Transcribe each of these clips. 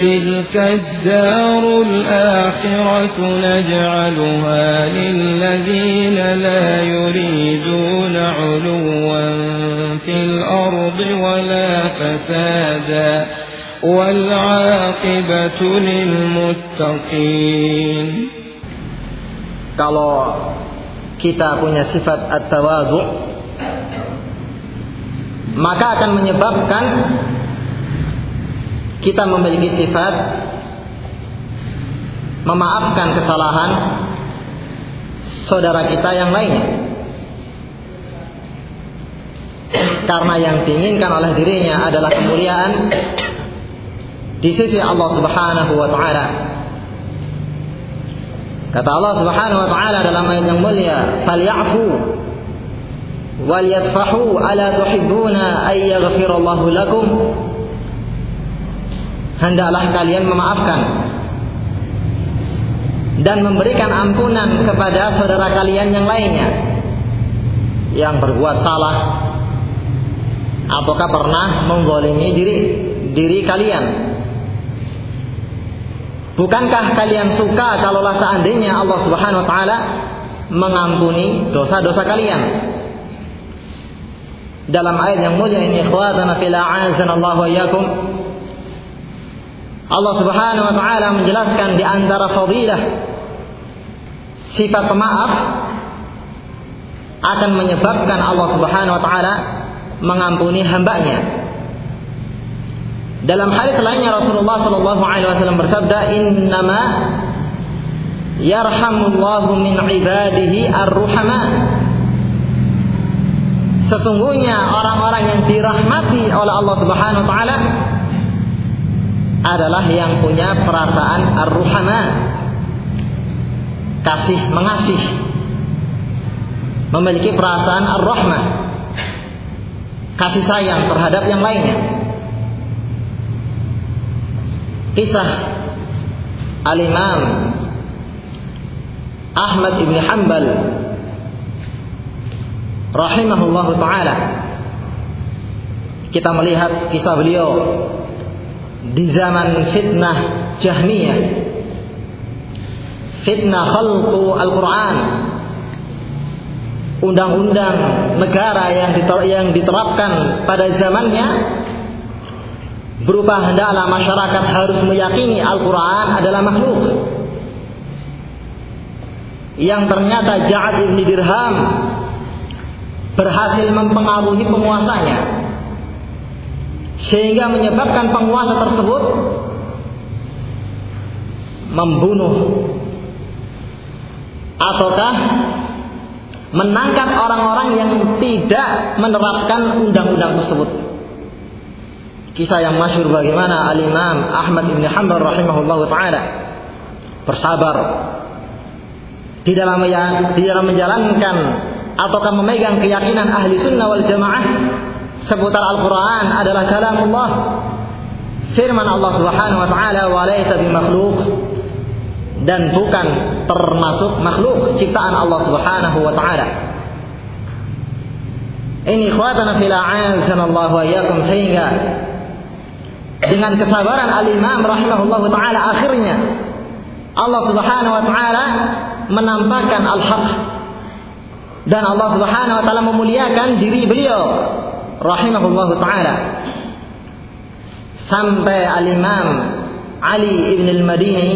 تلك الدار الآخرة نجعلها للذين لا يريدون علوا في الأرض ولا فسادا والعاقبة للمتقين Kalau kita punya sifat at-tawadhu maka akan menyebabkan kita memiliki sifat memaafkan kesalahan saudara kita yang lainnya. Karena yang diinginkan oleh dirinya adalah kemuliaan di sisi Allah Subhanahu wa taala. Kata Allah Subhanahu wa taala dalam ayat yang mulia, "Falyafu wal yasfahu ala tuhibbuna ay yaghfirallahu lakum?" Hendaklah kalian memaafkan dan memberikan ampunan kepada saudara kalian yang lainnya yang berbuat salah ataukah pernah membolimi diri diri kalian Bukankah kalian suka kalaulah seandainya Allah Subhanahu wa taala mengampuni dosa-dosa kalian? Dalam ayat yang mulia ini ikhwatana fil a'azanallahu wa iyyakum Allah Subhanahu wa taala menjelaskan di antara fadilah sifat pemaaf akan menyebabkan Allah Subhanahu wa taala mengampuni hambanya. Dalam hadis lainnya Rasulullah sallallahu alaihi wasallam bersabda, "Innama yarhamullahu min ibadihi ar-ruhama." Sesungguhnya orang-orang yang dirahmati oleh Allah Subhanahu wa taala adalah yang punya perasaan ar-ruhama. Kasih mengasih. Memiliki perasaan ar-rahmah kasih sayang terhadap yang lainnya. Kisah al-imam Ahmad ibn Hanbal rahimahullahu taala. Kita melihat kisah beliau di zaman fitnah Jahmiyah. Fitnah khalqu Al-Quran. Undang-undang negara yang diterapkan pada zamannya berupa hendaklah masyarakat harus meyakini Al-Quran adalah makhluk. Yang ternyata Ja'ad ibn Dirham berhasil mempengaruhi penguasanya sehingga menyebabkan penguasa tersebut membunuh ataukah menangkap orang-orang yang tidak menerapkan undang-undang tersebut. Kisah yang masyhur bagaimana Al-Imam Ahmad bin Hanbal rahimahullahu taala bersabar di dalam di dalam menjalankan ataukah memegang keyakinan ahli sunnah wal jamaah seputar Al-Quran adalah kalamullah. Firman Allah Subhanahu wa taala wa laysa bimakhluq. Dan bukan termasuk makhluk ciptaan Allah Subhanahu wa taala. Ini khawatana fil Allah wa iyyakum sehingga dengan kesabaran al-Imam rahimahullah taala akhirnya Allah Subhanahu wa taala menampakkan al-haq. Dan Allah Subhanahu wa taala memuliakan diri beliau rahimahullahu taala sampai al-Imam Ali ibn al-Madini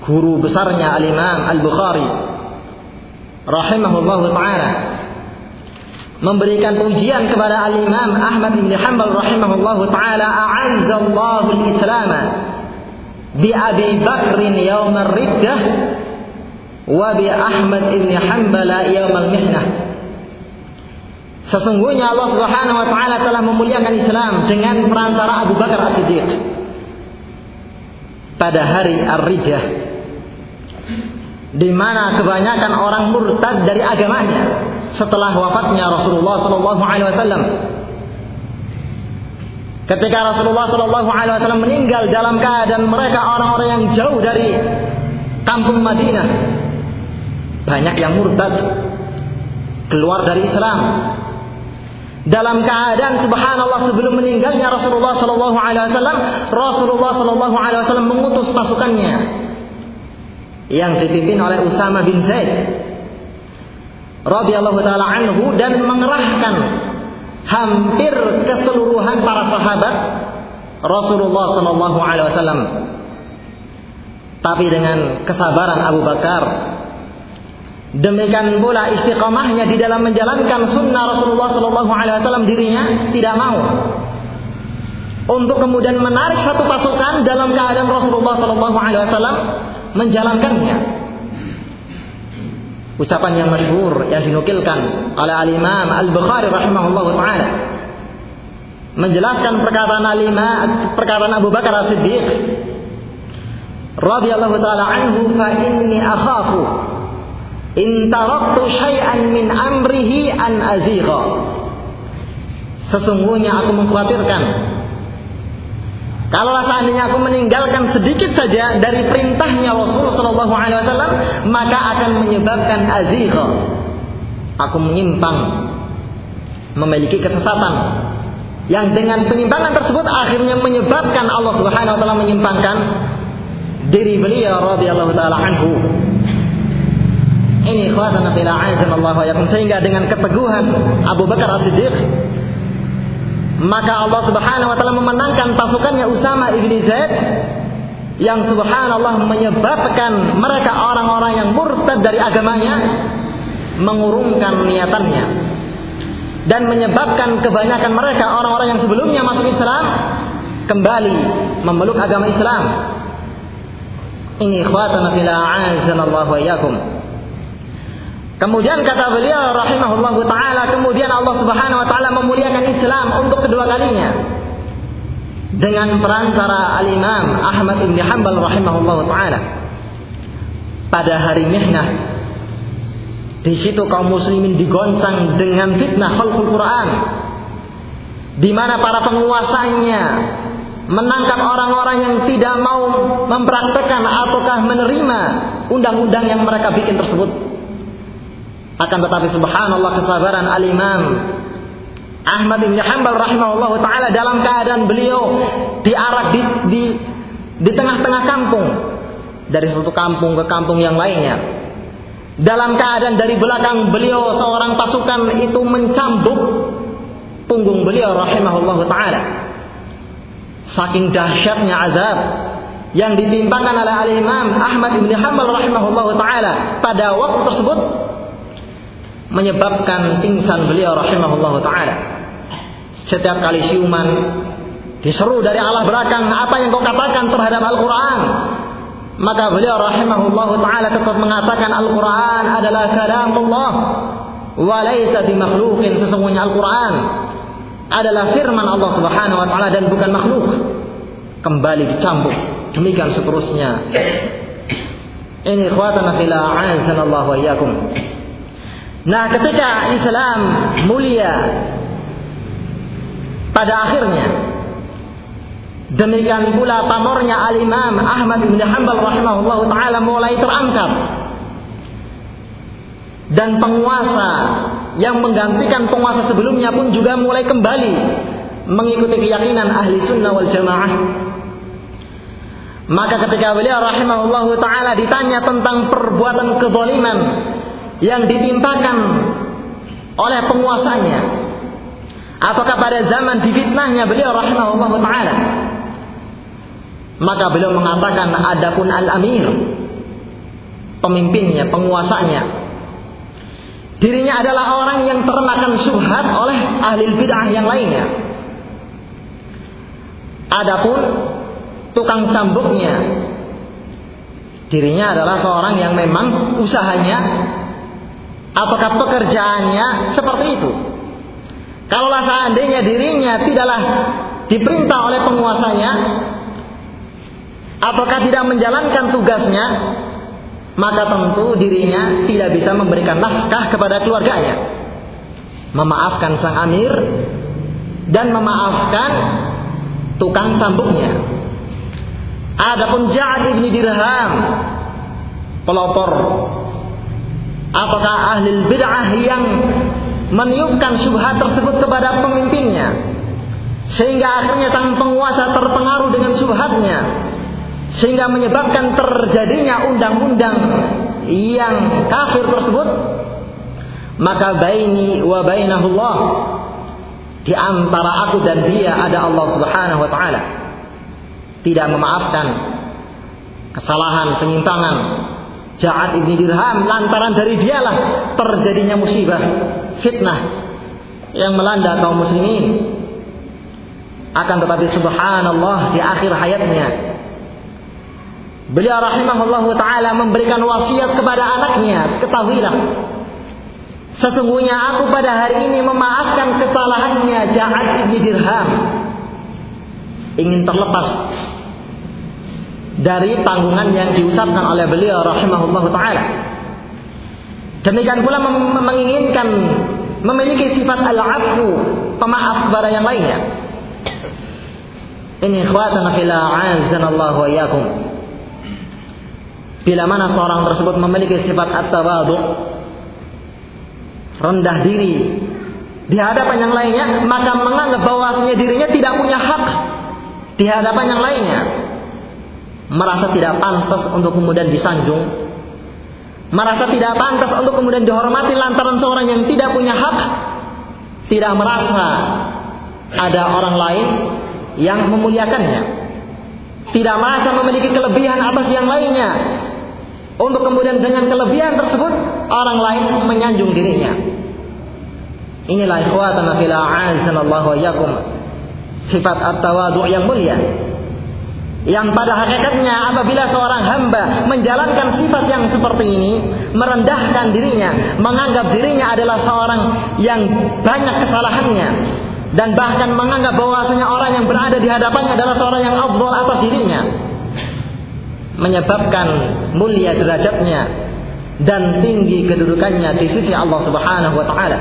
guru besarnya al-Imam al-Bukhari rahimahullahu taala memberikan pujian kepada al-Imam Ahmad bin Hanbal rahimahullahu taala a'azzallahu al-Islam bi Abi Bakr yaum ar-riddah wa bi Ahmad ibn Hanbal yaum al-mihnah Sesungguhnya Allah Subhanahu wa taala telah memuliakan Islam dengan perantara Abu Bakar As-Siddiq pada hari Ar-Rijah di mana kebanyakan orang murtad dari agamanya setelah wafatnya Rasulullah sallallahu alaihi wasallam. Ketika Rasulullah sallallahu alaihi wasallam meninggal dalam keadaan mereka orang-orang yang jauh dari kampung Madinah, banyak yang murtad keluar dari Islam dalam keadaan subhanallah sebelum meninggalnya Rasulullah sallallahu alaihi wasallam Rasulullah sallallahu alaihi wasallam mengutus pasukannya yang dipimpin oleh Usama bin Zaid radhiyallahu taala anhu dan mengerahkan hampir keseluruhan para sahabat Rasulullah sallallahu alaihi wasallam. Tapi dengan kesabaran Abu Bakar Demikian pula istiqamahnya di dalam menjalankan sunnah Rasulullah Sallallahu Alaihi Wasallam dirinya tidak mau untuk kemudian menarik satu pasukan dalam keadaan Rasulullah Sallallahu Alaihi Wasallam menjalankannya. Ucapan yang masyhur yang dinukilkan oleh Al Imam Al Bukhari rahimahullah taala menjelaskan perkataan Al perkataan Abu Bakar As Siddiq radhiyallahu taala anhu fa inni akhafu In taraktu syai'an min amrihi an azigha. Sesungguhnya aku mengkhawatirkan kalau seandainya aku meninggalkan sedikit saja dari perintahnya Rasul Shallallahu Alaihi Wasallam, maka akan menyebabkan azigha. Aku menyimpang, memiliki kesesatan, yang dengan penyimpangan tersebut akhirnya menyebabkan Allah Subhanahu Wa Taala menyimpangkan diri beliau radhiyallahu taala anhu ini khawatana fil Allah yakum sehingga dengan keteguhan Abu Bakar As-Siddiq maka Allah Subhanahu wa taala memenangkan pasukannya Usama ibni Zaid yang subhanallah menyebabkan mereka orang-orang yang murtad dari agamanya mengurungkan niatannya dan menyebabkan kebanyakan mereka orang-orang yang sebelumnya masuk Islam kembali memeluk agama Islam. Ini ikhwatana fil a'azzanallahu wa iyyakum. Kemudian kata beliau rahimahullah taala kemudian Allah Subhanahu wa taala memuliakan Islam untuk kedua kalinya. Dengan perantara Al-Imam Ahmad bin Hanbal rahimahullah taala. Pada hari mihnah di situ kaum muslimin digoncang dengan fitnah khalqul Quran. Di mana para penguasanya menangkap orang-orang yang tidak mau mempraktekkan ataukah menerima undang-undang yang mereka bikin tersebut akan tetapi subhanallah kesabaran al-imam Ahmad bin Hanbal rahimahullah taala dalam keadaan beliau diarak di di, di tengah-tengah kampung dari satu kampung ke kampung yang lainnya. Dalam keadaan dari belakang beliau seorang pasukan itu mencambuk punggung beliau rahimahullah taala. Saking dahsyatnya azab yang ditimpakan oleh al-Imam Ahmad bin Hanbal rahimahullah taala pada waktu tersebut menyebabkan pingsan beliau rahimahullah taala. Setiap kali siuman diseru dari Allah belakang, apa yang kau katakan terhadap Al-Qur'an? Maka beliau rahimahullah taala tetap mengatakan Al-Qur'an adalah kalamullah wa laisa sesungguhnya Al-Qur'an adalah firman Allah Subhanahu wa taala dan bukan makhluk. Kembali dicambuk. Demikian seterusnya. Ini ikhwatana fil a'azanallahu wa iyyakum. Nah, ketika Islam mulia pada akhirnya demikian pula pamornya Al-Imam Ahmad bin Hanbal rahimahullah taala mulai terangkat. Dan penguasa yang menggantikan penguasa sebelumnya pun juga mulai kembali mengikuti keyakinan ahli sunnah wal jamaah. Maka ketika beliau rahimahullah taala ditanya tentang perbuatan kezaliman yang ditimpakan oleh penguasanya. Ataukah pada zaman difitnahnya beliau rahimahullah taala? Maka beliau mengatakan adapun al-amir pemimpinnya penguasanya. Dirinya adalah orang yang termakan subhat oleh ahli bid'ah yang lainnya. Adapun tukang cambuknya dirinya adalah seorang yang memang usahanya ataukah pekerjaannya seperti itu. Kalaulah seandainya dirinya tidaklah diperintah oleh penguasanya ataukah tidak menjalankan tugasnya, maka tentu dirinya tidak bisa memberikan nafkah kepada keluarganya. Memaafkan sang amir dan memaafkan tukang sambungnya. Adapun Ja'ad ibni Dirham pelopor Apakah ahli bid'ah yang meniupkan syubhat tersebut kepada pemimpinnya? Sehingga akhirnya sang penguasa terpengaruh dengan syubhatnya. Sehingga menyebabkan terjadinya undang-undang yang kafir tersebut. Maka baini wa bainahullah di antara aku dan dia ada Allah Subhanahu wa taala. Tidak memaafkan kesalahan penyimpangan Ja'ad ibni Dirham lantaran dari dialah terjadinya musibah fitnah yang melanda kaum muslimin. Akan tetapi subhanallah di akhir hayatnya beliau rahimahullah taala memberikan wasiat kepada anaknya ketahuilah sesungguhnya aku pada hari ini memaafkan kesalahannya Ja'ad ibni Dirham. Ingin terlepas dari tanggungan yang diucapkan oleh beliau rahimahullah taala. Demikian pula menginginkan memiliki sifat al-afu, pemaaf kepada yang lainnya. Ini ikhwatana fila azanallahu wa iyyakum. Bila mana seorang tersebut memiliki sifat at-tawadhu, rendah diri di hadapan yang lainnya, maka menganggap bahwasanya dirinya tidak punya hak di hadapan yang lainnya merasa tidak pantas untuk kemudian disanjung, merasa tidak pantas untuk kemudian dihormati lantaran seorang yang tidak punya hak, tidak merasa ada orang lain yang memuliakannya, tidak merasa memiliki kelebihan atas yang lainnya, untuk kemudian dengan kelebihan tersebut orang lain menyanjung dirinya. Inilah ikhwatana fil a'azanallahu yakum sifat at-tawadhu yang mulia yang pada hakikatnya apabila seorang hamba menjalankan sifat yang seperti ini, merendahkan dirinya, menganggap dirinya adalah seorang yang banyak kesalahannya, dan bahkan menganggap bahwasanya orang yang berada di hadapannya adalah seorang yang afdal atas dirinya, menyebabkan mulia derajatnya dan tinggi kedudukannya di sisi Allah Subhanahu wa taala.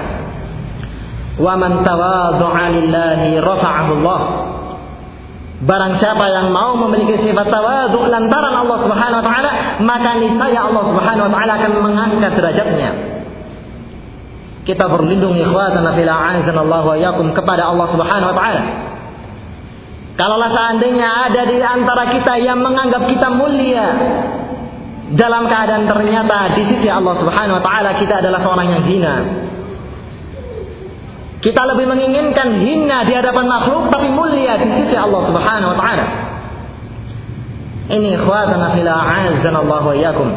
Wa man tawadhu'a lillahi rafa'ahu Allah Barang siapa yang mau memiliki sifat tawadhu lantaran Allah Subhanahu wa taala, maka niscaya Allah Subhanahu wa taala akan mengangkat derajatnya. Kita berlindung ikhwatana fil a'azanallahu wa yakum kepada Allah Subhanahu wa taala. Kalaulah seandainya ada di antara kita yang menganggap kita mulia dalam keadaan ternyata di sisi Allah Subhanahu wa taala kita adalah seorang yang hina, kita lebih menginginkan hina di hadapan makhluk tapi mulia di sisi Allah Subhanahu wa taala. Ini ikhwatana fil Allah wa iyyakum.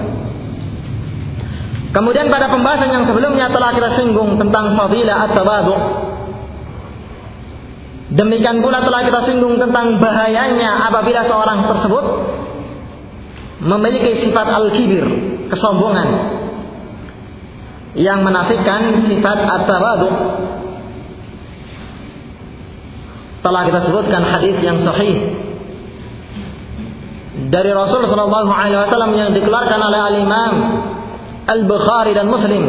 Kemudian pada pembahasan yang sebelumnya telah kita singgung tentang fadilah at-tawadhu. Demikian pula telah kita singgung tentang bahayanya apabila seorang tersebut memiliki sifat al-kibir, kesombongan yang menafikan sifat at-tawadhu telah kita sebutkan hadis yang sahih dari Rasul Shallallahu Alaihi Wasallam yang dikeluarkan oleh Al Imam Al Bukhari dan Muslim.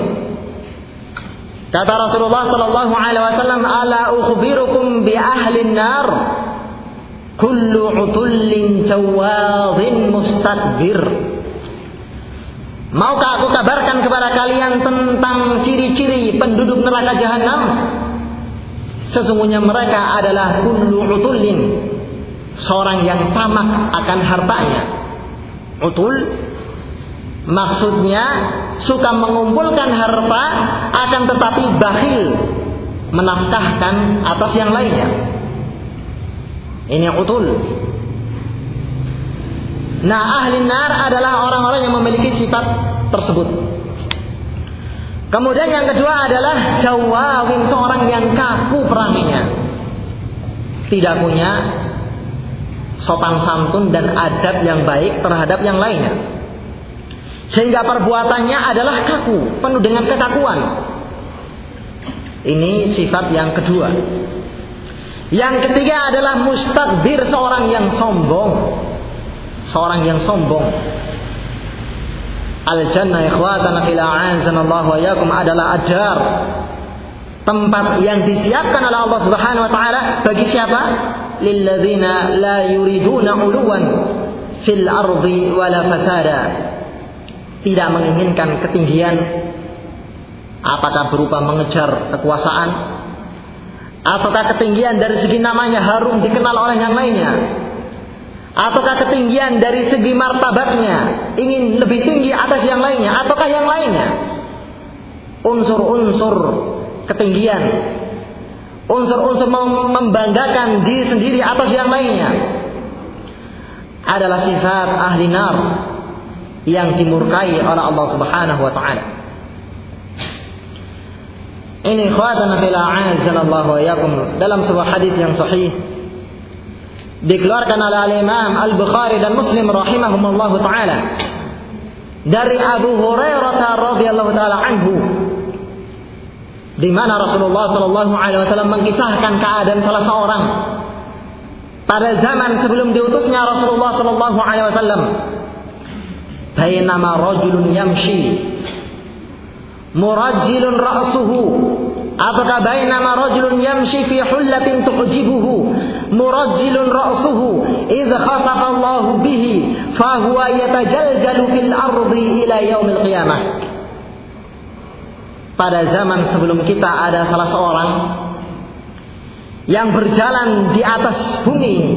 Kata Rasulullah Shallallahu Alaihi Wasallam, "Ala ukhbirukum bi ahli nar, kullu utullin jawadin mustakbir." Maukah aku kabarkan kepada kalian tentang ciri-ciri penduduk neraka jahanam? Sesungguhnya mereka adalah kullu utullin. Seorang yang tamak akan hartanya. Utul maksudnya suka mengumpulkan harta akan tetapi bakhil menafkahkan atas yang lainnya. Ini utul. Nah, ahli nar adalah orang-orang yang memiliki sifat tersebut. Kemudian yang kedua adalah jawawin seorang yang kaku peranginya. Tidak punya sopan santun dan adab yang baik terhadap yang lainnya. Sehingga perbuatannya adalah kaku, penuh dengan kekakuan. Ini sifat yang kedua. Yang ketiga adalah mustakbir seorang yang sombong. Seorang yang sombong. Al-jannah ikhwatana fil a'azanallahu wa yakum adalah ajar. Tempat yang disiapkan oleh Allah Subhanahu wa taala bagi siapa? Lilladzina la yuriduna uluwan fil ardi wala fasada. Tidak menginginkan ketinggian Apakah berupa mengejar kekuasaan ataukah ketinggian dari segi namanya harum dikenal oleh yang lainnya? Ataukah ketinggian dari segi martabatnya ingin lebih tinggi atas yang lainnya ataukah yang lainnya? Unsur-unsur ketinggian unsur-unsur membanggakan diri sendiri atas yang lainnya adalah sifat ahli nar yang dimurkai oleh Allah Subhanahu wa taala. Ini khawatana fil a'azzallahu wa dalam sebuah hadis yang sahih dikeluarkan oleh Imam Al-Bukhari dan Muslim rahimahumullah taala. Dari Abu Hurairah radhiyallahu taala anhu. Di mana Rasulullah Shallallahu Alaihi Wasallam mengisahkan keadaan salah seorang. Pada zaman sebelum diutusnya Rasulullah Shallallahu Alaihi Wasallam. Bainama rajulun yamshi. Murajjilun ra'suhu ataukah bainama rajulun yamshi fi hullatin tu'jibuhu murajjilun ra'suhu idh khasafa Allah bihi fahuwa yatajaljalu fil ardi ila yaumil qiyamah? Pada zaman sebelum kita ada salah seorang yang berjalan di atas bumi ini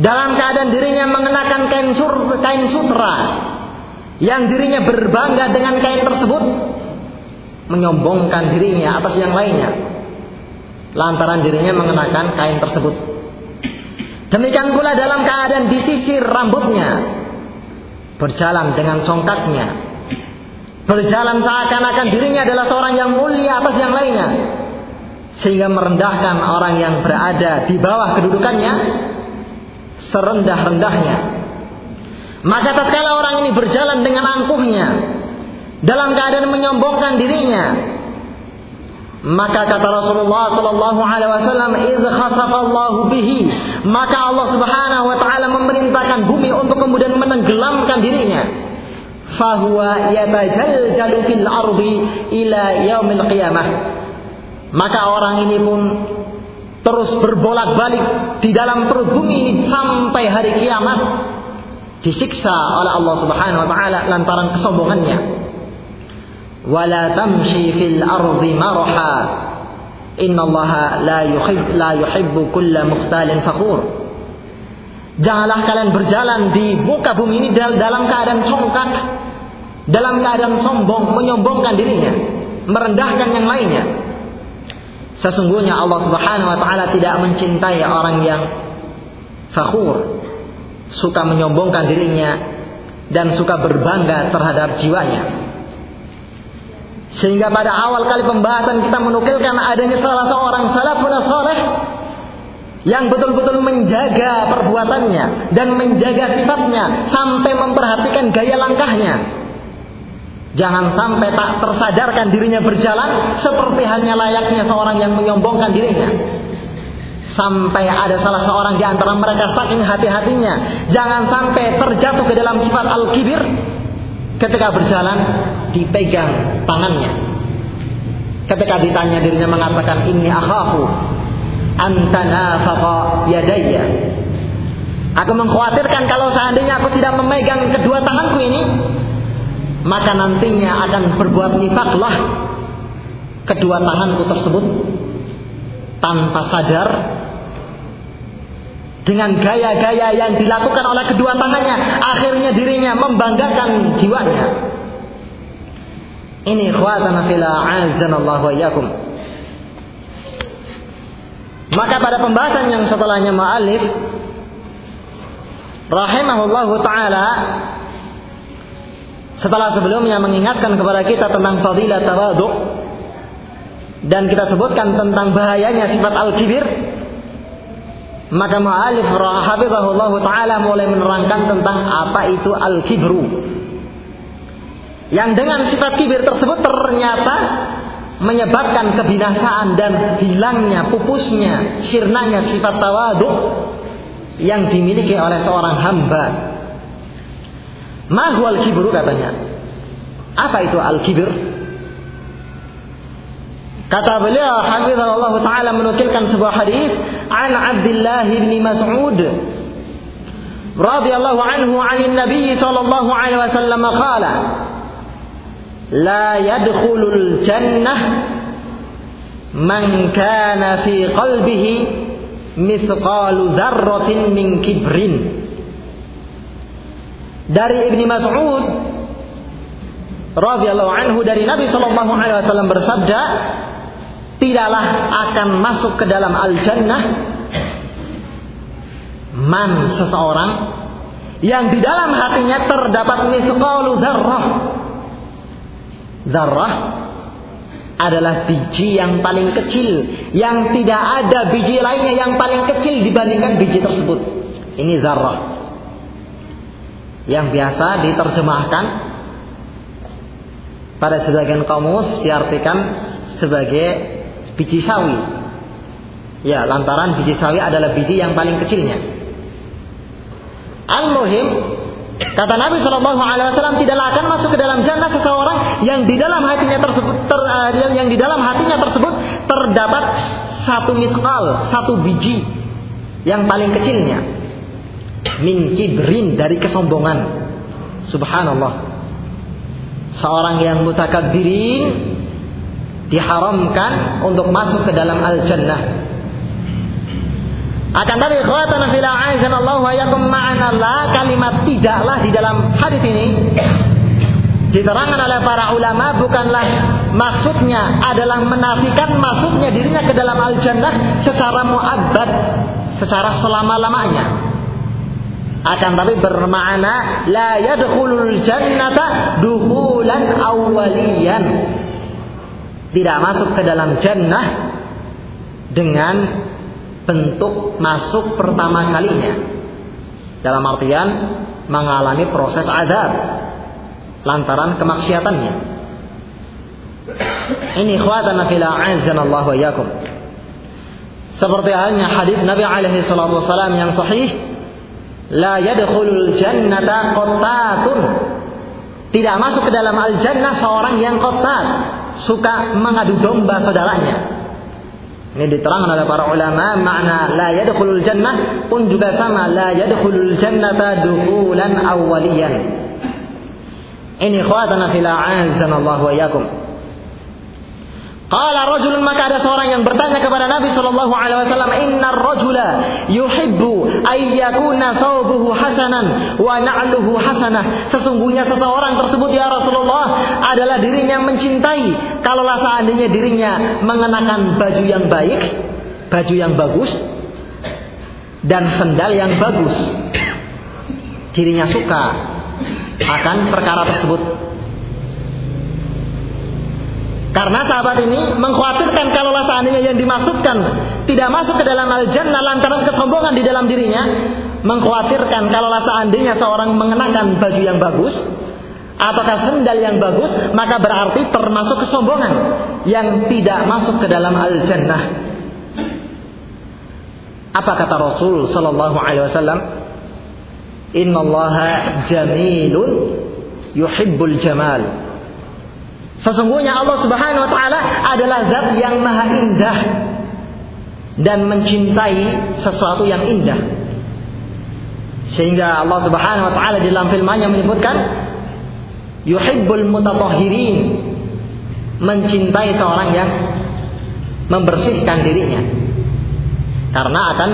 dalam keadaan dirinya mengenakan kain, sur, kain sutra yang dirinya berbangga dengan kain tersebut menyombongkan dirinya atas yang lainnya. Lantaran dirinya mengenakan kain tersebut. Demikian pula dalam keadaan disisir rambutnya. Berjalan dengan congkaknya berjalan seakan-akan dirinya adalah seorang yang mulia atas yang lainnya. Sehingga merendahkan orang yang berada di bawah kedudukannya serendah-rendahnya. Maka tatkala orang ini berjalan dengan angkuhnya dalam keadaan menyombongkan dirinya. Maka kata Rasulullah sallallahu alaihi wasallam iz khasafallahu bihi maka Allah Subhanahu wa taala memerintahkan bumi untuk kemudian menenggelamkan dirinya. Fahuwa yatajaljalu fil ardi ila yaumil qiyamah. Maka orang ini pun terus berbolak-balik di dalam perut bumi ini sampai hari kiamat disiksa oleh Allah Subhanahu wa taala lantaran kesombongannya wala tamshi fil ardi marha innallaha la yuhib la yuhibbu kulla mukhtalin fakhur Janganlah kalian berjalan di muka bumi ini dalam keadaan congkak, dalam keadaan sombong, menyombongkan dirinya, merendahkan yang lainnya. Sesungguhnya Allah Subhanahu wa taala tidak mencintai orang yang fakhur, suka menyombongkan dirinya dan suka berbangga terhadap jiwanya. Sehingga pada awal kali pembahasan kita menukilkan adanya salah seorang salafun saleh yang betul-betul menjaga perbuatannya dan menjaga sifatnya sampai memperhatikan gaya langkahnya. Jangan sampai tak tersadarkan dirinya berjalan seperti hanya layaknya seorang yang menyombongkan dirinya. Sampai ada salah seorang di antara mereka saking hati-hatinya. Jangan sampai terjatuh ke dalam sifat al-kibir. Ketika berjalan, dipegang tangannya. Ketika ditanya dirinya mengatakan, ini akhafu antanafaqa yadayya. Aku mengkhawatirkan kalau seandainya aku tidak memegang kedua tanganku ini, maka nantinya akan berbuat nifaklah kedua tanganku tersebut tanpa sadar dengan gaya-gaya yang dilakukan oleh kedua tangannya akhirnya dirinya membanggakan jiwanya ini khawatana fila azanallahu wa yakum maka pada pembahasan yang setelahnya ma'alif rahimahullahu taala setelah sebelumnya mengingatkan kepada kita tentang fadilah tawadu dan kita sebutkan tentang bahayanya sifat al-kibir maka ma'alif rahimahullahu taala mulai menerangkan tentang apa itu al-kibru yang dengan sifat kibir tersebut ternyata menyebabkan kebinasaan dan hilangnya, pupusnya, sirnanya sifat tawadu yang dimiliki oleh seorang hamba. Mahu al-kibru katanya. Apa itu al-kibir? Kata beliau hafizahullah taala menukilkan sebuah hadis an Abdullah bin Mas'ud radhiyallahu anhu 'an Nabi sallallahu alaihi wasallam qala la yadkhulul jannah man kana fi qalbihi mithqalu dzarratin min kibrin. Dari Ibni Mas'ud radhiyallahu anhu dari Nabi sallallahu alaihi wasallam bersabda tidaklah akan masuk ke dalam al-jannah man seseorang yang di dalam hatinya terdapat mithqalu dzarrah zarrah adalah biji yang paling kecil yang tidak ada biji lainnya yang paling kecil dibandingkan biji tersebut. Ini zarrah. Yang biasa diterjemahkan pada sebagian kamus diartikan sebagai biji sawi. Ya, lantaran biji sawi adalah biji yang paling kecilnya. Al-muhim Kata Nabi Shallallahu Alaihi Wasallam tidaklah akan masuk ke dalam jannah seseorang yang di dalam hatinya tersebut ter, uh, yang di dalam hatinya tersebut terdapat satu mitkal, satu biji yang paling kecilnya min kibrin dari kesombongan. Subhanallah. Seorang yang mutakabbirin diharamkan untuk masuk ke dalam al-jannah akan tapi khawatana fil a'azan Allah wa yakum ma'ana la kalimat tidaklah di dalam hadis ini diterangkan oleh para ulama bukanlah maksudnya adalah menafikan masuknya dirinya ke dalam al-jannah secara muabbad secara selama-lamanya. Akan tapi bermakna la yadkhulul jannata duhulan awwaliyan. Tidak masuk ke dalam jannah dengan bentuk masuk pertama kalinya. Dalam artian mengalami proses azab lantaran kemaksiatannya. Ini khawatana fil Allah wa yakum. Seperti halnya hadis Nabi alaihi salatu wasallam yang sahih, la yadkhulul jannata qattatun. Tidak masuk ke dalam al-jannah seorang yang qattat, suka mengadu domba saudaranya. Ini diterangkan oleh para ulama makna la yadkhulul jannah pun juga sama la yadkhulul jannata dukhulan awwaliyan. Ini khawatana fil a'azana Allah wa iyyakum. Qala rajulun maka ada seorang yang bertanya kepada Nabi sallallahu alaihi wasallam, "Innar rajula yuhibbu ay yakuna thawbuhu hasanan wa na'luhu hasanah." Sesungguhnya seseorang tersebut ya Rasulullah adalah dirinya mencintai kalaulah seandainya dirinya mengenakan baju yang baik, baju yang bagus dan sendal yang bagus. Dirinya suka akan perkara tersebut karena sahabat ini mengkhawatirkan kalau seandainya yang dimaksudkan tidak masuk ke dalam al-jannah lantaran kesombongan di dalam dirinya, mengkhawatirkan kalau seandainya seorang mengenakan baju yang bagus ataukah sendal yang bagus, maka berarti termasuk kesombongan yang tidak masuk ke dalam al-jannah. Apa kata Rasul sallallahu alaihi wasallam? Innallaha jamilun yuhibbul jamal. Sesungguhnya Allah Subhanahu wa taala adalah zat yang maha indah dan mencintai sesuatu yang indah. Sehingga Allah Subhanahu wa taala dalam firman-Nya menyebutkan yuhibbul mutatahhirin mencintai seorang yang membersihkan dirinya karena akan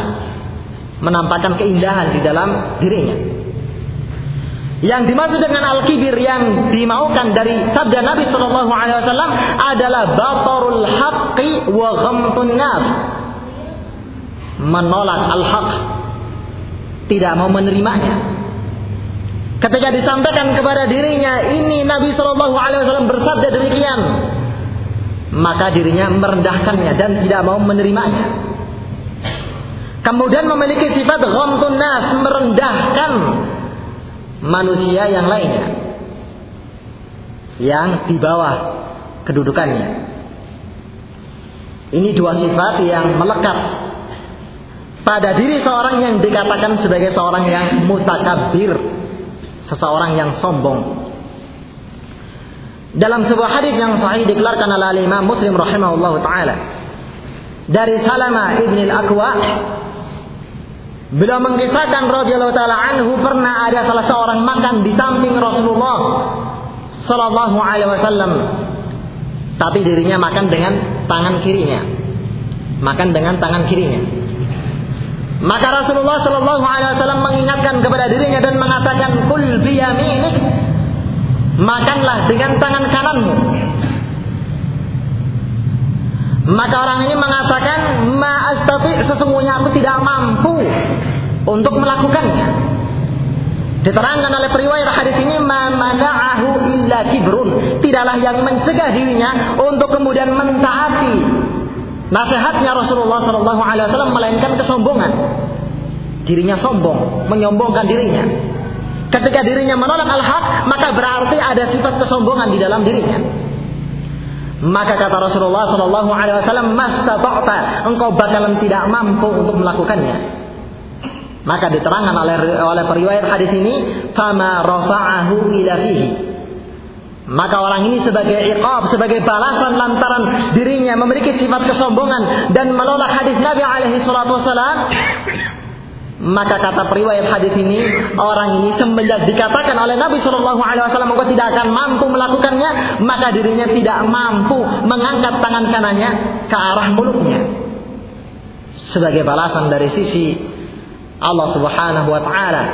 menampakkan keindahan di dalam dirinya. Yang dimaksud dengan al-kibir yang dimaukan dari sabda Nabi Shallallahu Alaihi Wasallam adalah batarul haqqi wa ghamtun nas. Menolak al-haq, tidak mau menerimanya. Ketika disampaikan kepada dirinya, ini Nabi Shallallahu Alaihi Wasallam bersabda demikian, maka dirinya merendahkannya dan tidak mau menerimanya. Kemudian memiliki sifat ghamtun nas, merendahkan manusia yang lainnya yang di bawah kedudukannya. Ini dua sifat yang melekat pada diri seorang yang dikatakan sebagai seorang yang mutakabir, seseorang yang sombong. Dalam sebuah hadis yang sahih dikeluarkan oleh Imam Muslim rahimahullah taala dari Salama ibn al-Aqwa Beliau mengisahkan radhiyallahu taala anhu pernah ada salah seorang makan di samping Rasulullah Sallallahu Alaihi Wasallam, tapi dirinya makan dengan tangan kirinya, makan dengan tangan kirinya. Maka Rasulullah Sallallahu Alaihi Wasallam mengingatkan kepada dirinya dan mengatakan, "Kul biyaminik, makanlah dengan tangan kananmu." Maka orang ini mengatakan, "Ma astati, sesungguhnya aku tidak mampu untuk melakukannya." Diterangkan oleh periwayat hadis ini, "Ma mana'ahu illa kibrun." Tidaklah yang mencegah dirinya untuk kemudian mentaati nasihatnya Rasulullah sallallahu alaihi wasallam melainkan kesombongan. Dirinya sombong, menyombongkan dirinya. Ketika dirinya menolak al-haq, maka berarti ada sifat kesombongan di dalam dirinya. Maka kata Rasulullah Shallallahu Alaihi Wasallam, mastata'ta, engkau bakalan tidak mampu untuk melakukannya. Maka diterangkan oleh oleh periwayat hadis ini, fama rafa'ahu ila. Maka orang ini sebagai iqab, sebagai balasan lantaran dirinya memiliki sifat kesombongan dan menolak hadis Nabi alaihi salatu wasallam, maka kata periwayat hadis ini, orang ini semenjak dikatakan oleh Nabi Shallallahu Alaihi Wasallam engkau tidak akan mampu melakukannya, maka dirinya tidak mampu mengangkat tangan kanannya ke arah mulutnya. Sebagai balasan dari sisi Allah Subhanahu Wa Taala.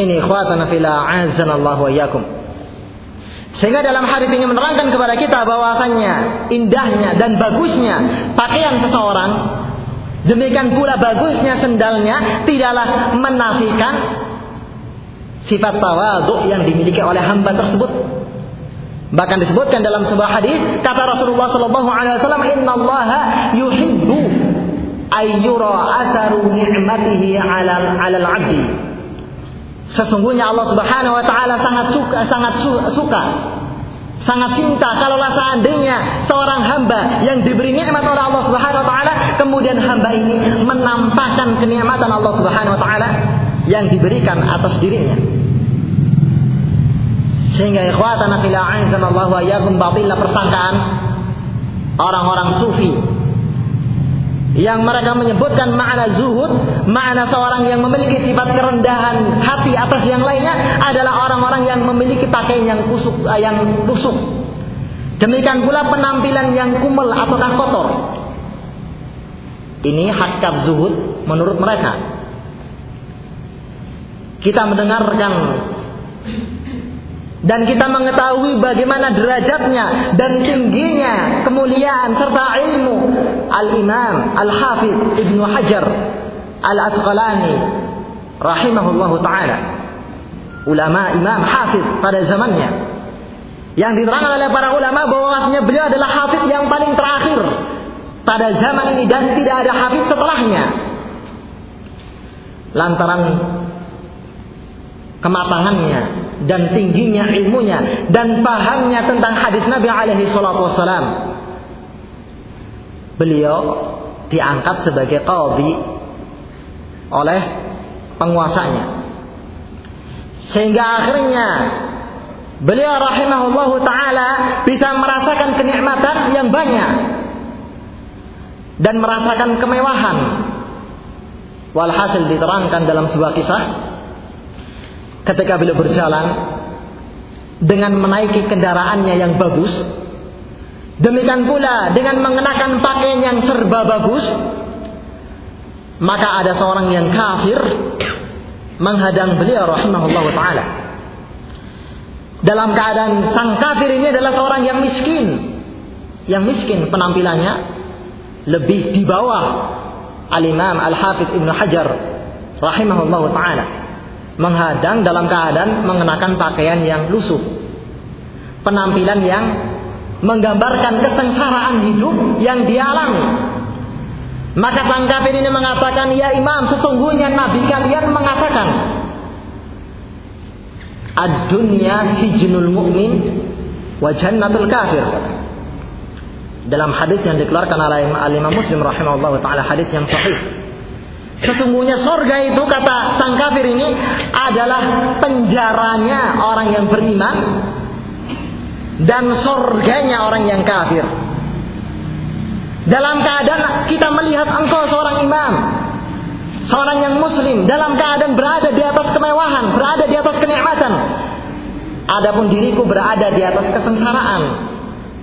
Ini ikhwatana fila azan Allah wa yakum. Sehingga dalam hadis ini menerangkan kepada kita bahwasannya indahnya dan bagusnya pakaian seseorang Demikian pula bagusnya sendalnya tidaklah menafikan sifat tawadhu yang dimiliki oleh hamba tersebut. Bahkan disebutkan dalam sebuah hadis kata Rasulullah sallallahu alaihi wasallam innallaha yuhibbu ayyura atharu ni'matihi 'alal 'alal 'abdi. Sesungguhnya Allah Subhanahu wa taala sangat suka sangat suka sangat cinta kalaulah seandainya seorang hamba yang diberi nikmat oleh Allah Subhanahu wa taala kemudian hamba ini menampakkan kenikmatan Allah Subhanahu wa taala yang diberikan atas dirinya. Sehingga ikhwatana fil a'azzallahu wa iyyakum batilla persangkaan orang-orang sufi yang mereka menyebutkan makna zuhud, makna seorang yang memiliki sifat kerendahan hati atas yang lainnya adalah orang-orang yang memiliki pakaian yang kusuk, eh, yang busuk. Demikian pula penampilan yang kumel ataukah kotor. Ini hakikat zuhud menurut mereka. Kita mendengarkan dan kita mengetahui bagaimana derajatnya dan tingginya kemuliaan serta ilmu. Al-Imam Al-Hafiz Ibnu Hajar Al-Asqalani rahimahullahu taala. Ulama imam hafiz pada zamannya. Yang diterangkan oleh para ulama bahwasanya beliau adalah hafiz yang paling terakhir pada zaman ini dan tidak ada hafiz setelahnya. Lantaran kematangannya dan tingginya ilmunya dan pahamnya tentang hadis Nabi alaihi salatu wasalam. Beliau diangkat sebagai qadhi oleh penguasanya. Sehingga akhirnya beliau rahimahullahu taala bisa merasakan kenikmatan yang banyak dan merasakan kemewahan. Walhasil diterangkan dalam sebuah kisah ketika beliau berjalan dengan menaiki kendaraannya yang bagus demikian pula dengan mengenakan pakaian yang serba bagus maka ada seorang yang kafir menghadang beliau rahimahullah taala. Dalam keadaan sang kafir ini adalah seorang yang miskin yang miskin penampilannya lebih di bawah al-imam al-hafiz ibnu hajar rahimahullah taala menghadang dalam keadaan mengenakan pakaian yang lusuh. Penampilan yang menggambarkan kesengsaraan hidup yang dialami. Maka sang ini mengatakan, "Ya Imam, sesungguhnya nabi kalian mengatakan, ad-dunya sijnul mu'min wa jannatul kafir." Dalam hadis yang dikeluarkan oleh Imam Muslim rahimahullah taala hadis yang sahih. Sesungguhnya sorga itu kata sang kafir ini adalah penjaranya orang yang beriman dan sorganya orang yang kafir. Dalam keadaan kita melihat engkau seorang imam, seorang yang muslim dalam keadaan berada di atas kemewahan, berada di atas kenikmatan. adapun diriku berada di atas kesengsaraan.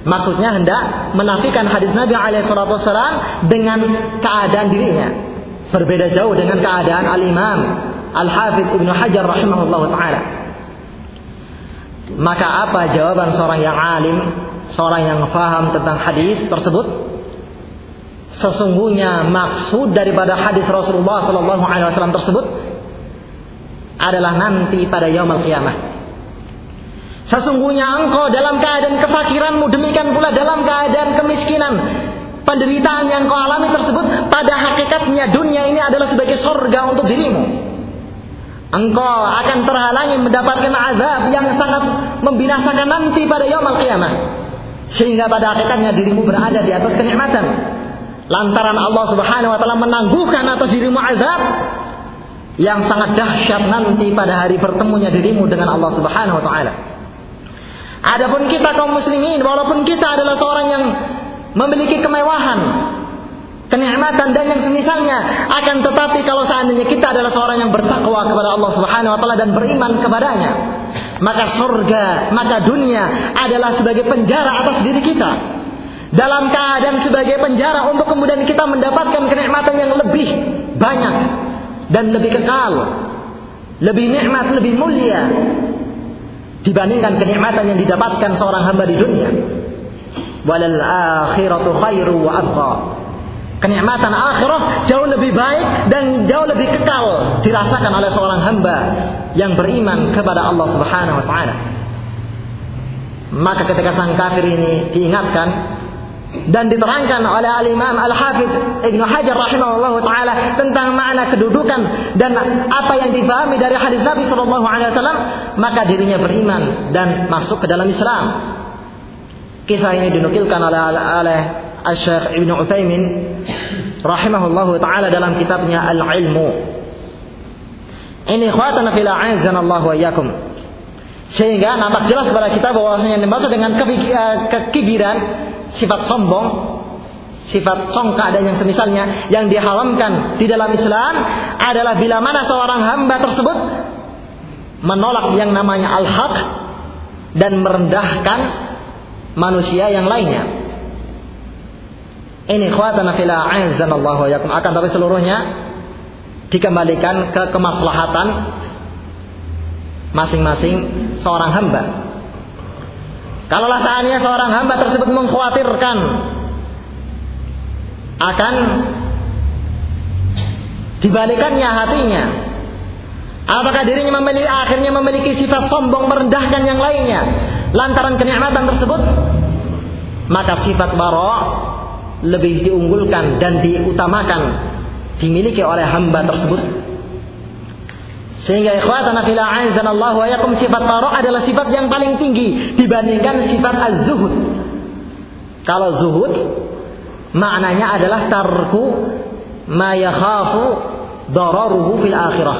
Maksudnya hendak menafikan hadis Nabi alaihissalam dengan keadaan dirinya. Berbeda jauh dengan keadaan Al-Imam Al-Hafidh Ibnu Hajar rahimahullah taala. Maka apa jawaban seorang yang alim, seorang yang faham tentang hadis tersebut? Sesungguhnya maksud daripada hadis Rasulullah Sallallahu Alaihi Wasallam tersebut adalah nanti pada yaumul qiyamah. Sesungguhnya engkau dalam keadaan kefakiranmu, demikian pula dalam keadaan kemiskinan. Penderitaan yang kau alami tersebut pada hakikatnya dunia ini adalah sebagai sorga untuk dirimu. Engkau akan terhalangi mendapatkan azab yang sangat membinasakan nanti pada yaumul qiyamah. Sehingga pada hakikatnya dirimu berada di atas kenikmatan. Lantaran Allah Subhanahu wa taala menangguhkan atas dirimu azab yang sangat dahsyat nanti pada hari bertemunya dirimu dengan Allah Subhanahu wa taala. Adapun kita kaum muslimin, walaupun kita adalah seorang yang memiliki kemewahan, kenikmatan dan yang semisalnya, akan tetapi kalau seandainya kita adalah seorang yang bertakwa kepada Allah Subhanahu wa taala dan beriman kepadanya, maka surga, maka dunia adalah sebagai penjara atas diri kita. Dalam keadaan sebagai penjara untuk kemudian kita mendapatkan kenikmatan yang lebih banyak dan lebih kekal, lebih nikmat, lebih mulia dibandingkan kenikmatan yang didapatkan seorang hamba di dunia. Walal akhiratu khairu wa abqa. Kenikmatan akhirah jauh lebih baik dan jauh lebih kekal dirasakan oleh seorang hamba yang beriman kepada Allah Subhanahu wa taala. Maka ketika sang kafir ini diingatkan dan diterangkan oleh al-Imam Al-Hafidh Ibnu Hajar rahimahullah taala tentang makna kedudukan dan apa yang difahami dari hadis Nabi sallallahu alaihi wasallam maka dirinya beriman dan masuk ke dalam Islam. Kisah ini dinukilkan oleh oleh Al-Syekh Ibnu Utsaimin rahimahullah taala dalam kitabnya Al-Ilmu. Ini khawatana fil Allah wa iyyakum. Sehingga nampak jelas kepada kita bahwasanya yang dimaksud dengan kekibiran sifat sombong, sifat songka dan yang semisalnya yang diharamkan di dalam Islam adalah bila mana seorang hamba tersebut menolak yang namanya al-haq dan merendahkan manusia yang lainnya. Ini khawatana fila Allah wa yakum. Akan tapi seluruhnya dikembalikan ke kemaslahatan masing-masing seorang hamba. Kalaulah saatnya seorang hamba tersebut mengkhawatirkan akan dibalikannya hatinya. Apakah dirinya memiliki, akhirnya memiliki sifat sombong merendahkan yang lainnya lantaran kenikmatan tersebut? Maka sifat bara lebih diunggulkan dan diutamakan dimiliki oleh hamba tersebut sehingga ikhwatana fil Allah wa yakum sifat taro adalah sifat yang paling tinggi dibandingkan sifat az-zuhud. Kalau zuhud maknanya adalah tarku ma yakhafu dararuhu fil akhirah.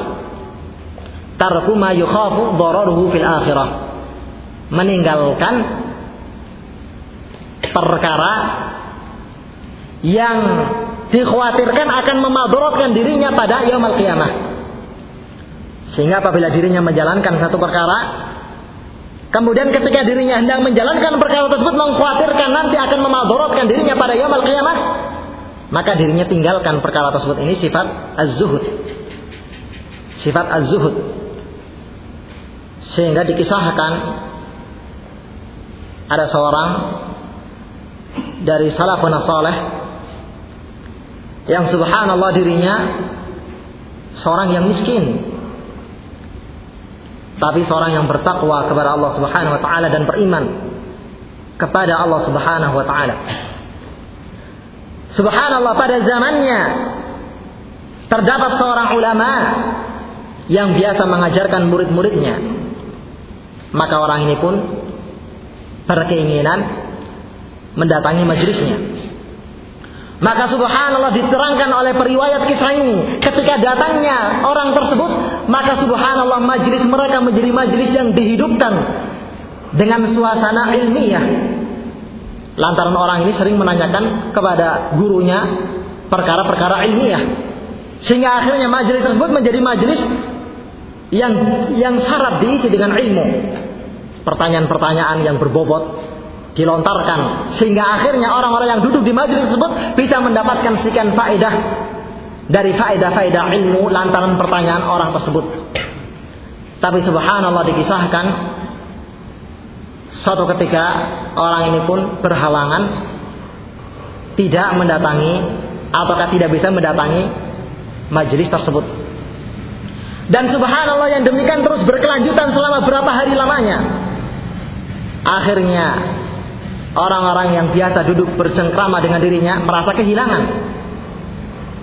Tarku ma yakhafu dararuhu fil akhirah. Meninggalkan perkara yang dikhawatirkan akan memadaratkan dirinya pada yaumul qiyamah. Sehingga apabila dirinya menjalankan satu perkara, kemudian ketika dirinya hendak menjalankan perkara tersebut mengkhawatirkan nanti akan memadorotkan dirinya pada yaumul qiyamah, maka dirinya tinggalkan perkara tersebut. Ini sifat az-zuhud. Sifat az-zuhud. Sehingga dikisahkan ada seorang dari salafun saleh yang subhanallah dirinya seorang yang miskin tapi seorang yang bertakwa kepada Allah Subhanahu wa taala dan beriman kepada Allah Subhanahu wa taala. Subhanallah pada zamannya terdapat seorang ulama yang biasa mengajarkan murid-muridnya. Maka orang ini pun berkeinginan mendatangi majelisnya. Maka subhanallah diterangkan oleh periwayat kisah ini. Ketika datangnya orang tersebut, maka subhanallah majlis mereka menjadi majlis yang dihidupkan dengan suasana ilmiah. Lantaran orang ini sering menanyakan kepada gurunya perkara-perkara ilmiah. Sehingga akhirnya majlis tersebut menjadi majlis yang yang syarat diisi dengan ilmu. Pertanyaan-pertanyaan yang berbobot dilontarkan sehingga akhirnya orang-orang yang duduk di majelis tersebut bisa mendapatkan sekian faedah dari faedah-faedah ilmu lantaran pertanyaan orang tersebut. Tapi subhanallah dikisahkan suatu ketika orang ini pun berhalangan tidak mendatangi ataukah tidak bisa mendatangi majelis tersebut. Dan subhanallah yang demikian terus berkelanjutan selama berapa hari lamanya. Akhirnya orang-orang yang biasa duduk bercengkrama dengan dirinya merasa kehilangan.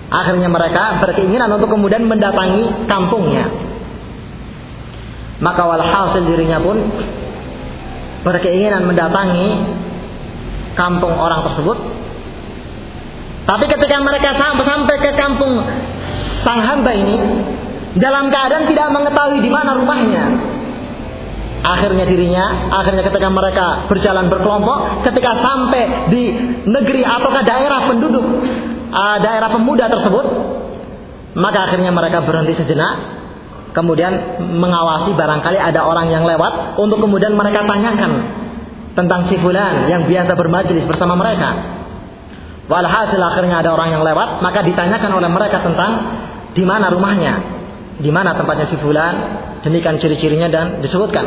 Akhirnya mereka berkeinginan untuk kemudian mendatangi kampungnya. Maka walhasil dirinya pun berkeinginan mendatangi kampung orang tersebut. Tapi ketika mereka sampai ke kampung sang hamba ini, dalam keadaan tidak mengetahui di mana rumahnya. Akhirnya dirinya, akhirnya ketika mereka berjalan berkelompok, ketika sampai di negeri ataukah daerah penduduk, uh, daerah pemuda tersebut, maka akhirnya mereka berhenti sejenak, kemudian mengawasi barangkali ada orang yang lewat untuk kemudian mereka tanyakan tentang si fulan yang biasa bermajlis bersama mereka. Walhasil akhirnya ada orang yang lewat, maka ditanyakan oleh mereka tentang di mana rumahnya, di mana tempatnya si fulan, demikian ciri-cirinya dan disebutkan.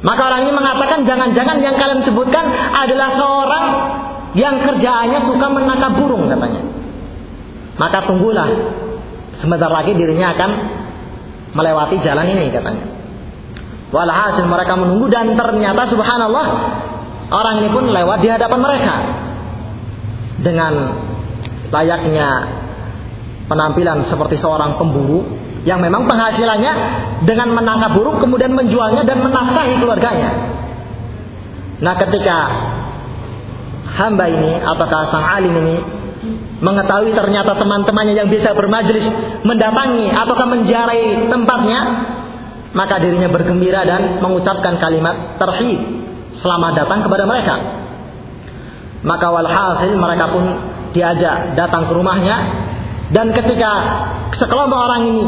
Maka orang ini mengatakan jangan-jangan yang kalian sebutkan adalah seorang yang kerjaannya suka menangkap burung katanya. Maka tunggulah sebentar lagi dirinya akan melewati jalan ini katanya. Walhasil mereka menunggu dan ternyata subhanallah orang ini pun lewat di hadapan mereka dengan layaknya penampilan seperti seorang pemburu yang memang penghasilannya dengan menangkap burung kemudian menjualnya dan menafkahi keluarganya. Nah ketika hamba ini ataukah sang alim ini mengetahui ternyata teman-temannya yang bisa bermajlis mendatangi ataukah menjarai tempatnya, maka dirinya bergembira dan mengucapkan kalimat terhib selamat datang kepada mereka. Maka walhasil mereka pun diajak datang ke rumahnya dan ketika sekelompok orang ini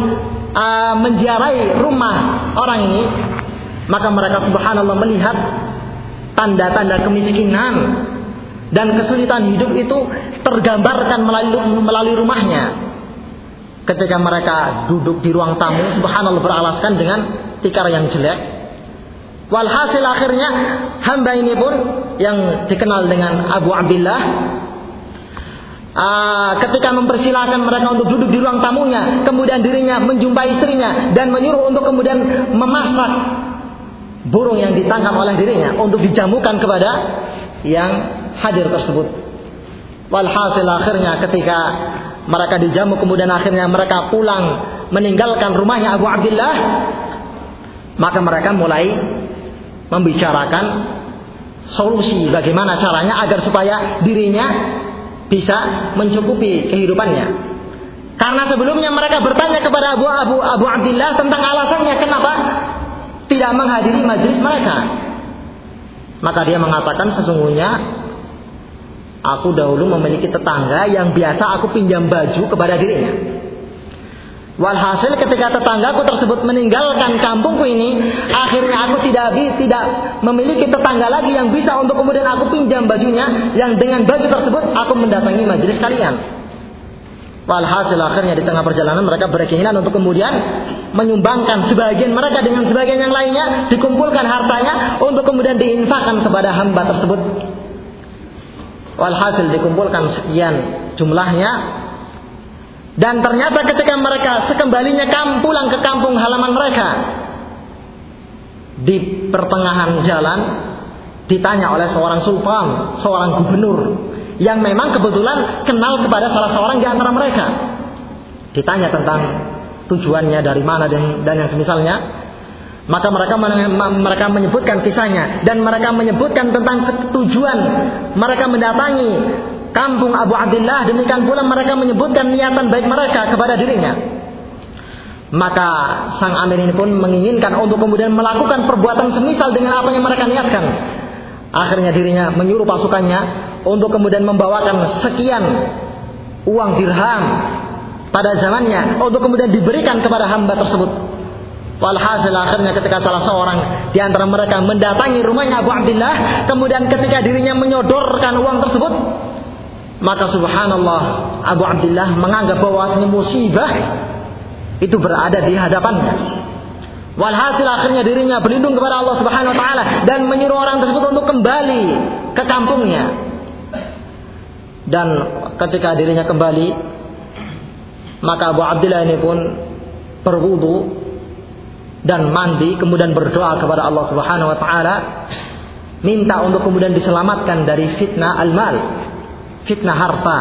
uh, menziarahi rumah orang ini, maka mereka subhanallah melihat tanda-tanda kemiskinan dan kesulitan hidup itu tergambarkan melalui, melalui rumahnya. Ketika mereka duduk di ruang tamu, subhanallah beralaskan dengan tikar yang jelek. Walhasil akhirnya hamba ini pun yang dikenal dengan Abu Abdullah Uh, ketika mempersilahkan mereka untuk duduk di ruang tamunya, kemudian dirinya menjumpai istrinya dan menyuruh untuk kemudian memasak burung yang ditangkap oleh dirinya untuk dijamukan kepada yang hadir tersebut. Walhasil akhirnya ketika mereka dijamu kemudian akhirnya mereka pulang meninggalkan rumahnya Abu Abdullah maka mereka mulai membicarakan solusi bagaimana caranya agar supaya dirinya bisa mencukupi kehidupannya. Karena sebelumnya mereka bertanya kepada Abu Abu Abu Abdullah tentang alasannya kenapa tidak menghadiri majelis mereka. Maka dia mengatakan sesungguhnya aku dahulu memiliki tetangga yang biasa aku pinjam baju kepada dirinya. Walhasil ketika tetanggaku tersebut meninggalkan kampungku ini, akhirnya aku tidak tidak memiliki tetangga lagi yang bisa untuk kemudian aku pinjam bajunya, yang dengan baju tersebut aku mendatangi majelis kalian. Walhasil akhirnya di tengah perjalanan mereka berkeinginan untuk kemudian menyumbangkan sebagian mereka dengan sebagian yang lainnya dikumpulkan hartanya untuk kemudian diinfakkan kepada hamba tersebut. Walhasil dikumpulkan sekian jumlahnya dan ternyata ketika mereka sekembalinya kam pulang ke kampung halaman mereka di pertengahan jalan ditanya oleh seorang sultan, seorang gubernur yang memang kebetulan kenal kepada salah seorang di antara mereka. Ditanya tentang tujuannya dari mana dan, dan yang semisalnya. Maka mereka mereka menyebutkan kisahnya dan mereka menyebutkan tentang tujuan mereka mendatangi kampung Abu Abdullah demikian pula mereka menyebutkan niatan baik mereka kepada dirinya. Maka sang amir ini pun menginginkan untuk kemudian melakukan perbuatan semisal dengan apa yang mereka niatkan. Akhirnya dirinya menyuruh pasukannya untuk kemudian membawakan sekian uang dirham pada zamannya untuk kemudian diberikan kepada hamba tersebut. Walhasil akhirnya ketika salah seorang di antara mereka mendatangi rumahnya Abu Abdullah, kemudian ketika dirinya menyodorkan uang tersebut, maka subhanallah Abu Abdullah menganggap bahwa musibah itu berada di hadapannya. Walhasil akhirnya dirinya berlindung kepada Allah Subhanahu wa taala dan menyuruh orang tersebut untuk kembali ke kampungnya. Dan ketika dirinya kembali, maka Abu Abdullah ini pun berwudu dan mandi kemudian berdoa kepada Allah Subhanahu wa taala minta untuk kemudian diselamatkan dari fitnah al-mal, fitnah harta.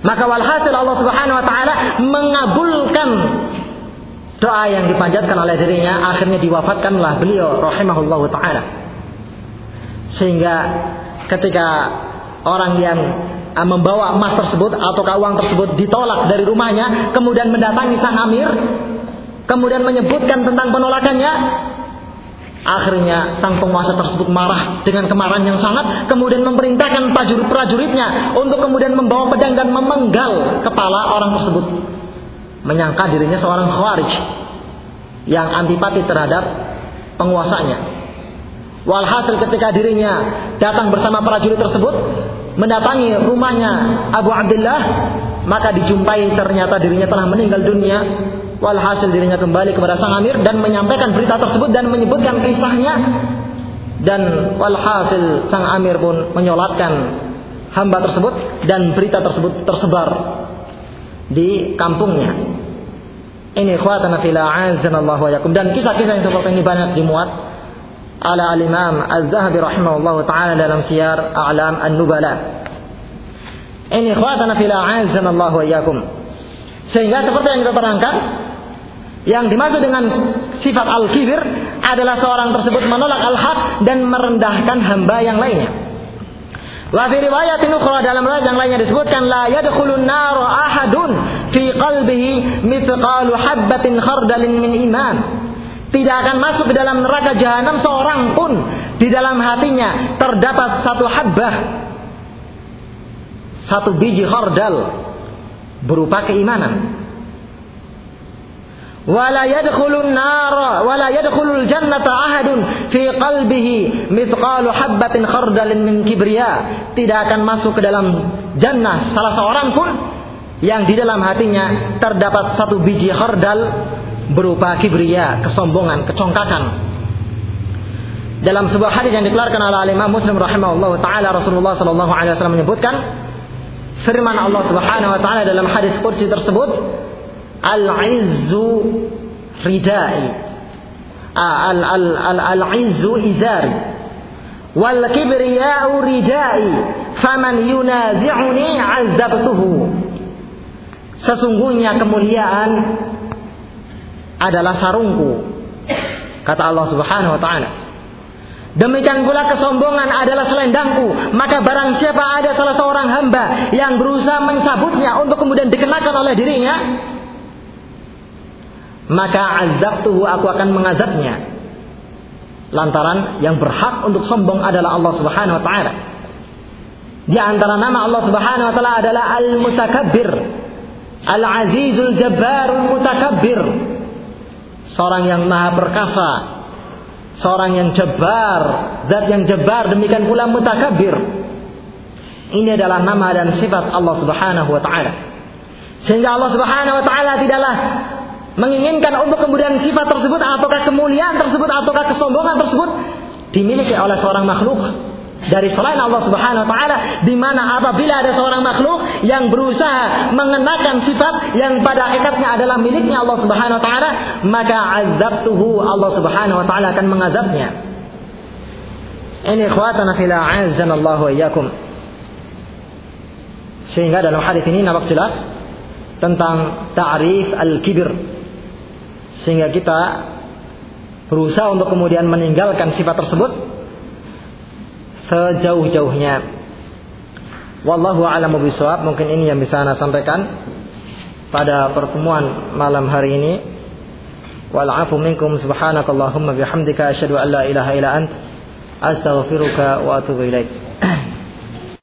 Maka walhasil Allah Subhanahu wa taala mengabulkan doa yang dipanjatkan oleh dirinya, akhirnya diwafatkanlah beliau rahimahullahu taala. Sehingga ketika orang yang uh, membawa emas tersebut atau uang tersebut ditolak dari rumahnya, kemudian mendatangi sang amir, kemudian menyebutkan tentang penolakannya, Akhirnya sang penguasa tersebut marah dengan kemarahan yang sangat, kemudian memerintahkan prajurit-prajuritnya untuk kemudian membawa pedang dan memenggal kepala orang tersebut. Menyangka dirinya seorang khawarij yang antipati terhadap penguasanya. Walhasil ketika dirinya datang bersama prajurit tersebut mendatangi rumahnya Abu Abdullah, maka dijumpai ternyata dirinya telah meninggal dunia Walhasil dirinya kembali kepada sang amir dan menyampaikan berita tersebut dan menyebutkan kisahnya dan walhasil sang amir pun menyolatkan hamba tersebut dan berita tersebut tersebar di kampungnya. Ini khawatana fila azanallahu yakum dan kisah-kisah yang seperti ini banyak dimuat ala al-Imam Az-Zahabi rahimahullah taala dalam Syiar A'lam An-Nubala. Ini khawatana fila azanallahu yakum. Sehingga seperti yang kita terangkan, yang dimaksud dengan sifat al-kibir adalah seorang tersebut menolak al-haq dan merendahkan hamba yang lainnya. Wa fi riwayat ukhra dalam riwayat yang lainnya disebutkan la yadkhulun nar ahadun fi qalbihi mithqalu habbatin khardalin min iman. Tidak akan masuk ke dalam neraka jahanam seorang pun di dalam hatinya terdapat satu habbah satu biji khardal berupa keimanan wala yadkhulun nar wala yadkhulul jannata ahadun fi qalbihi mithqalu habatin khardalin min kibriya. Tidak akan masuk ke dalam jannah salah seorang pun yang di dalam hatinya terdapat satu biji khardal berupa kibriya kesombongan kecongkakan. Dalam sebuah hadis yang dikeluarkan oleh Imam Muslim rahimahullah taala Rasulullah sallallahu alaihi wasallam menyebutkan firman Allah Subhanahu wa taala dalam hadis qudsi tersebut Al-izzu ridai. Al-izzu izari. Wal kibriya'u ridai. Faman yunazi'uni azabtuhu. Sesungguhnya kemuliaan adalah sarungku. Kata Allah Subhanahu wa taala. Demikian pula kesombongan adalah selendangku. Maka barang siapa ada salah seorang hamba yang berusaha mencabutnya untuk kemudian dikenakan oleh dirinya, maka azabtuhu aku akan mengazabnya. Lantaran yang berhak untuk sombong adalah Allah Subhanahu wa taala. Di antara nama Allah Subhanahu wa taala adalah Al-Mutakabbir. Al-Azizul Jabbarul Mutakabbir. Seorang yang maha perkasa, seorang yang jabar, zat yang jabar demikian pula mutakabbir. Ini adalah nama dan sifat Allah Subhanahu wa taala. Sehingga Allah Subhanahu wa taala tidaklah menginginkan untuk kemudian sifat tersebut ataukah kemuliaan tersebut ataukah kesombongan tersebut dimiliki oleh seorang makhluk. Dari selain Allah Subhanahu wa taala di mana apabila ada seorang makhluk yang berusaha mengenakan sifat yang pada hakikatnya adalah miliknya Allah Subhanahu wa taala maka azabtuhu Allah Subhanahu wa taala akan mengazabnya. Ini ikhwatana fil a'azzanallahu iyyakum. Sehingga dalam hadis ini nampak jelas tentang ta'rif al-kibir sehingga kita berusaha untuk kemudian meninggalkan sifat tersebut sejauh-jauhnya. Wallahu a'lamu bishawab. Mungkin ini yang bisa Anda sampaikan pada pertemuan malam hari ini. Wal'afu minkum subhanakallahumma bihamdika asyhadu an la ilaha illa ant astaghfiruka wa atubu ilaik.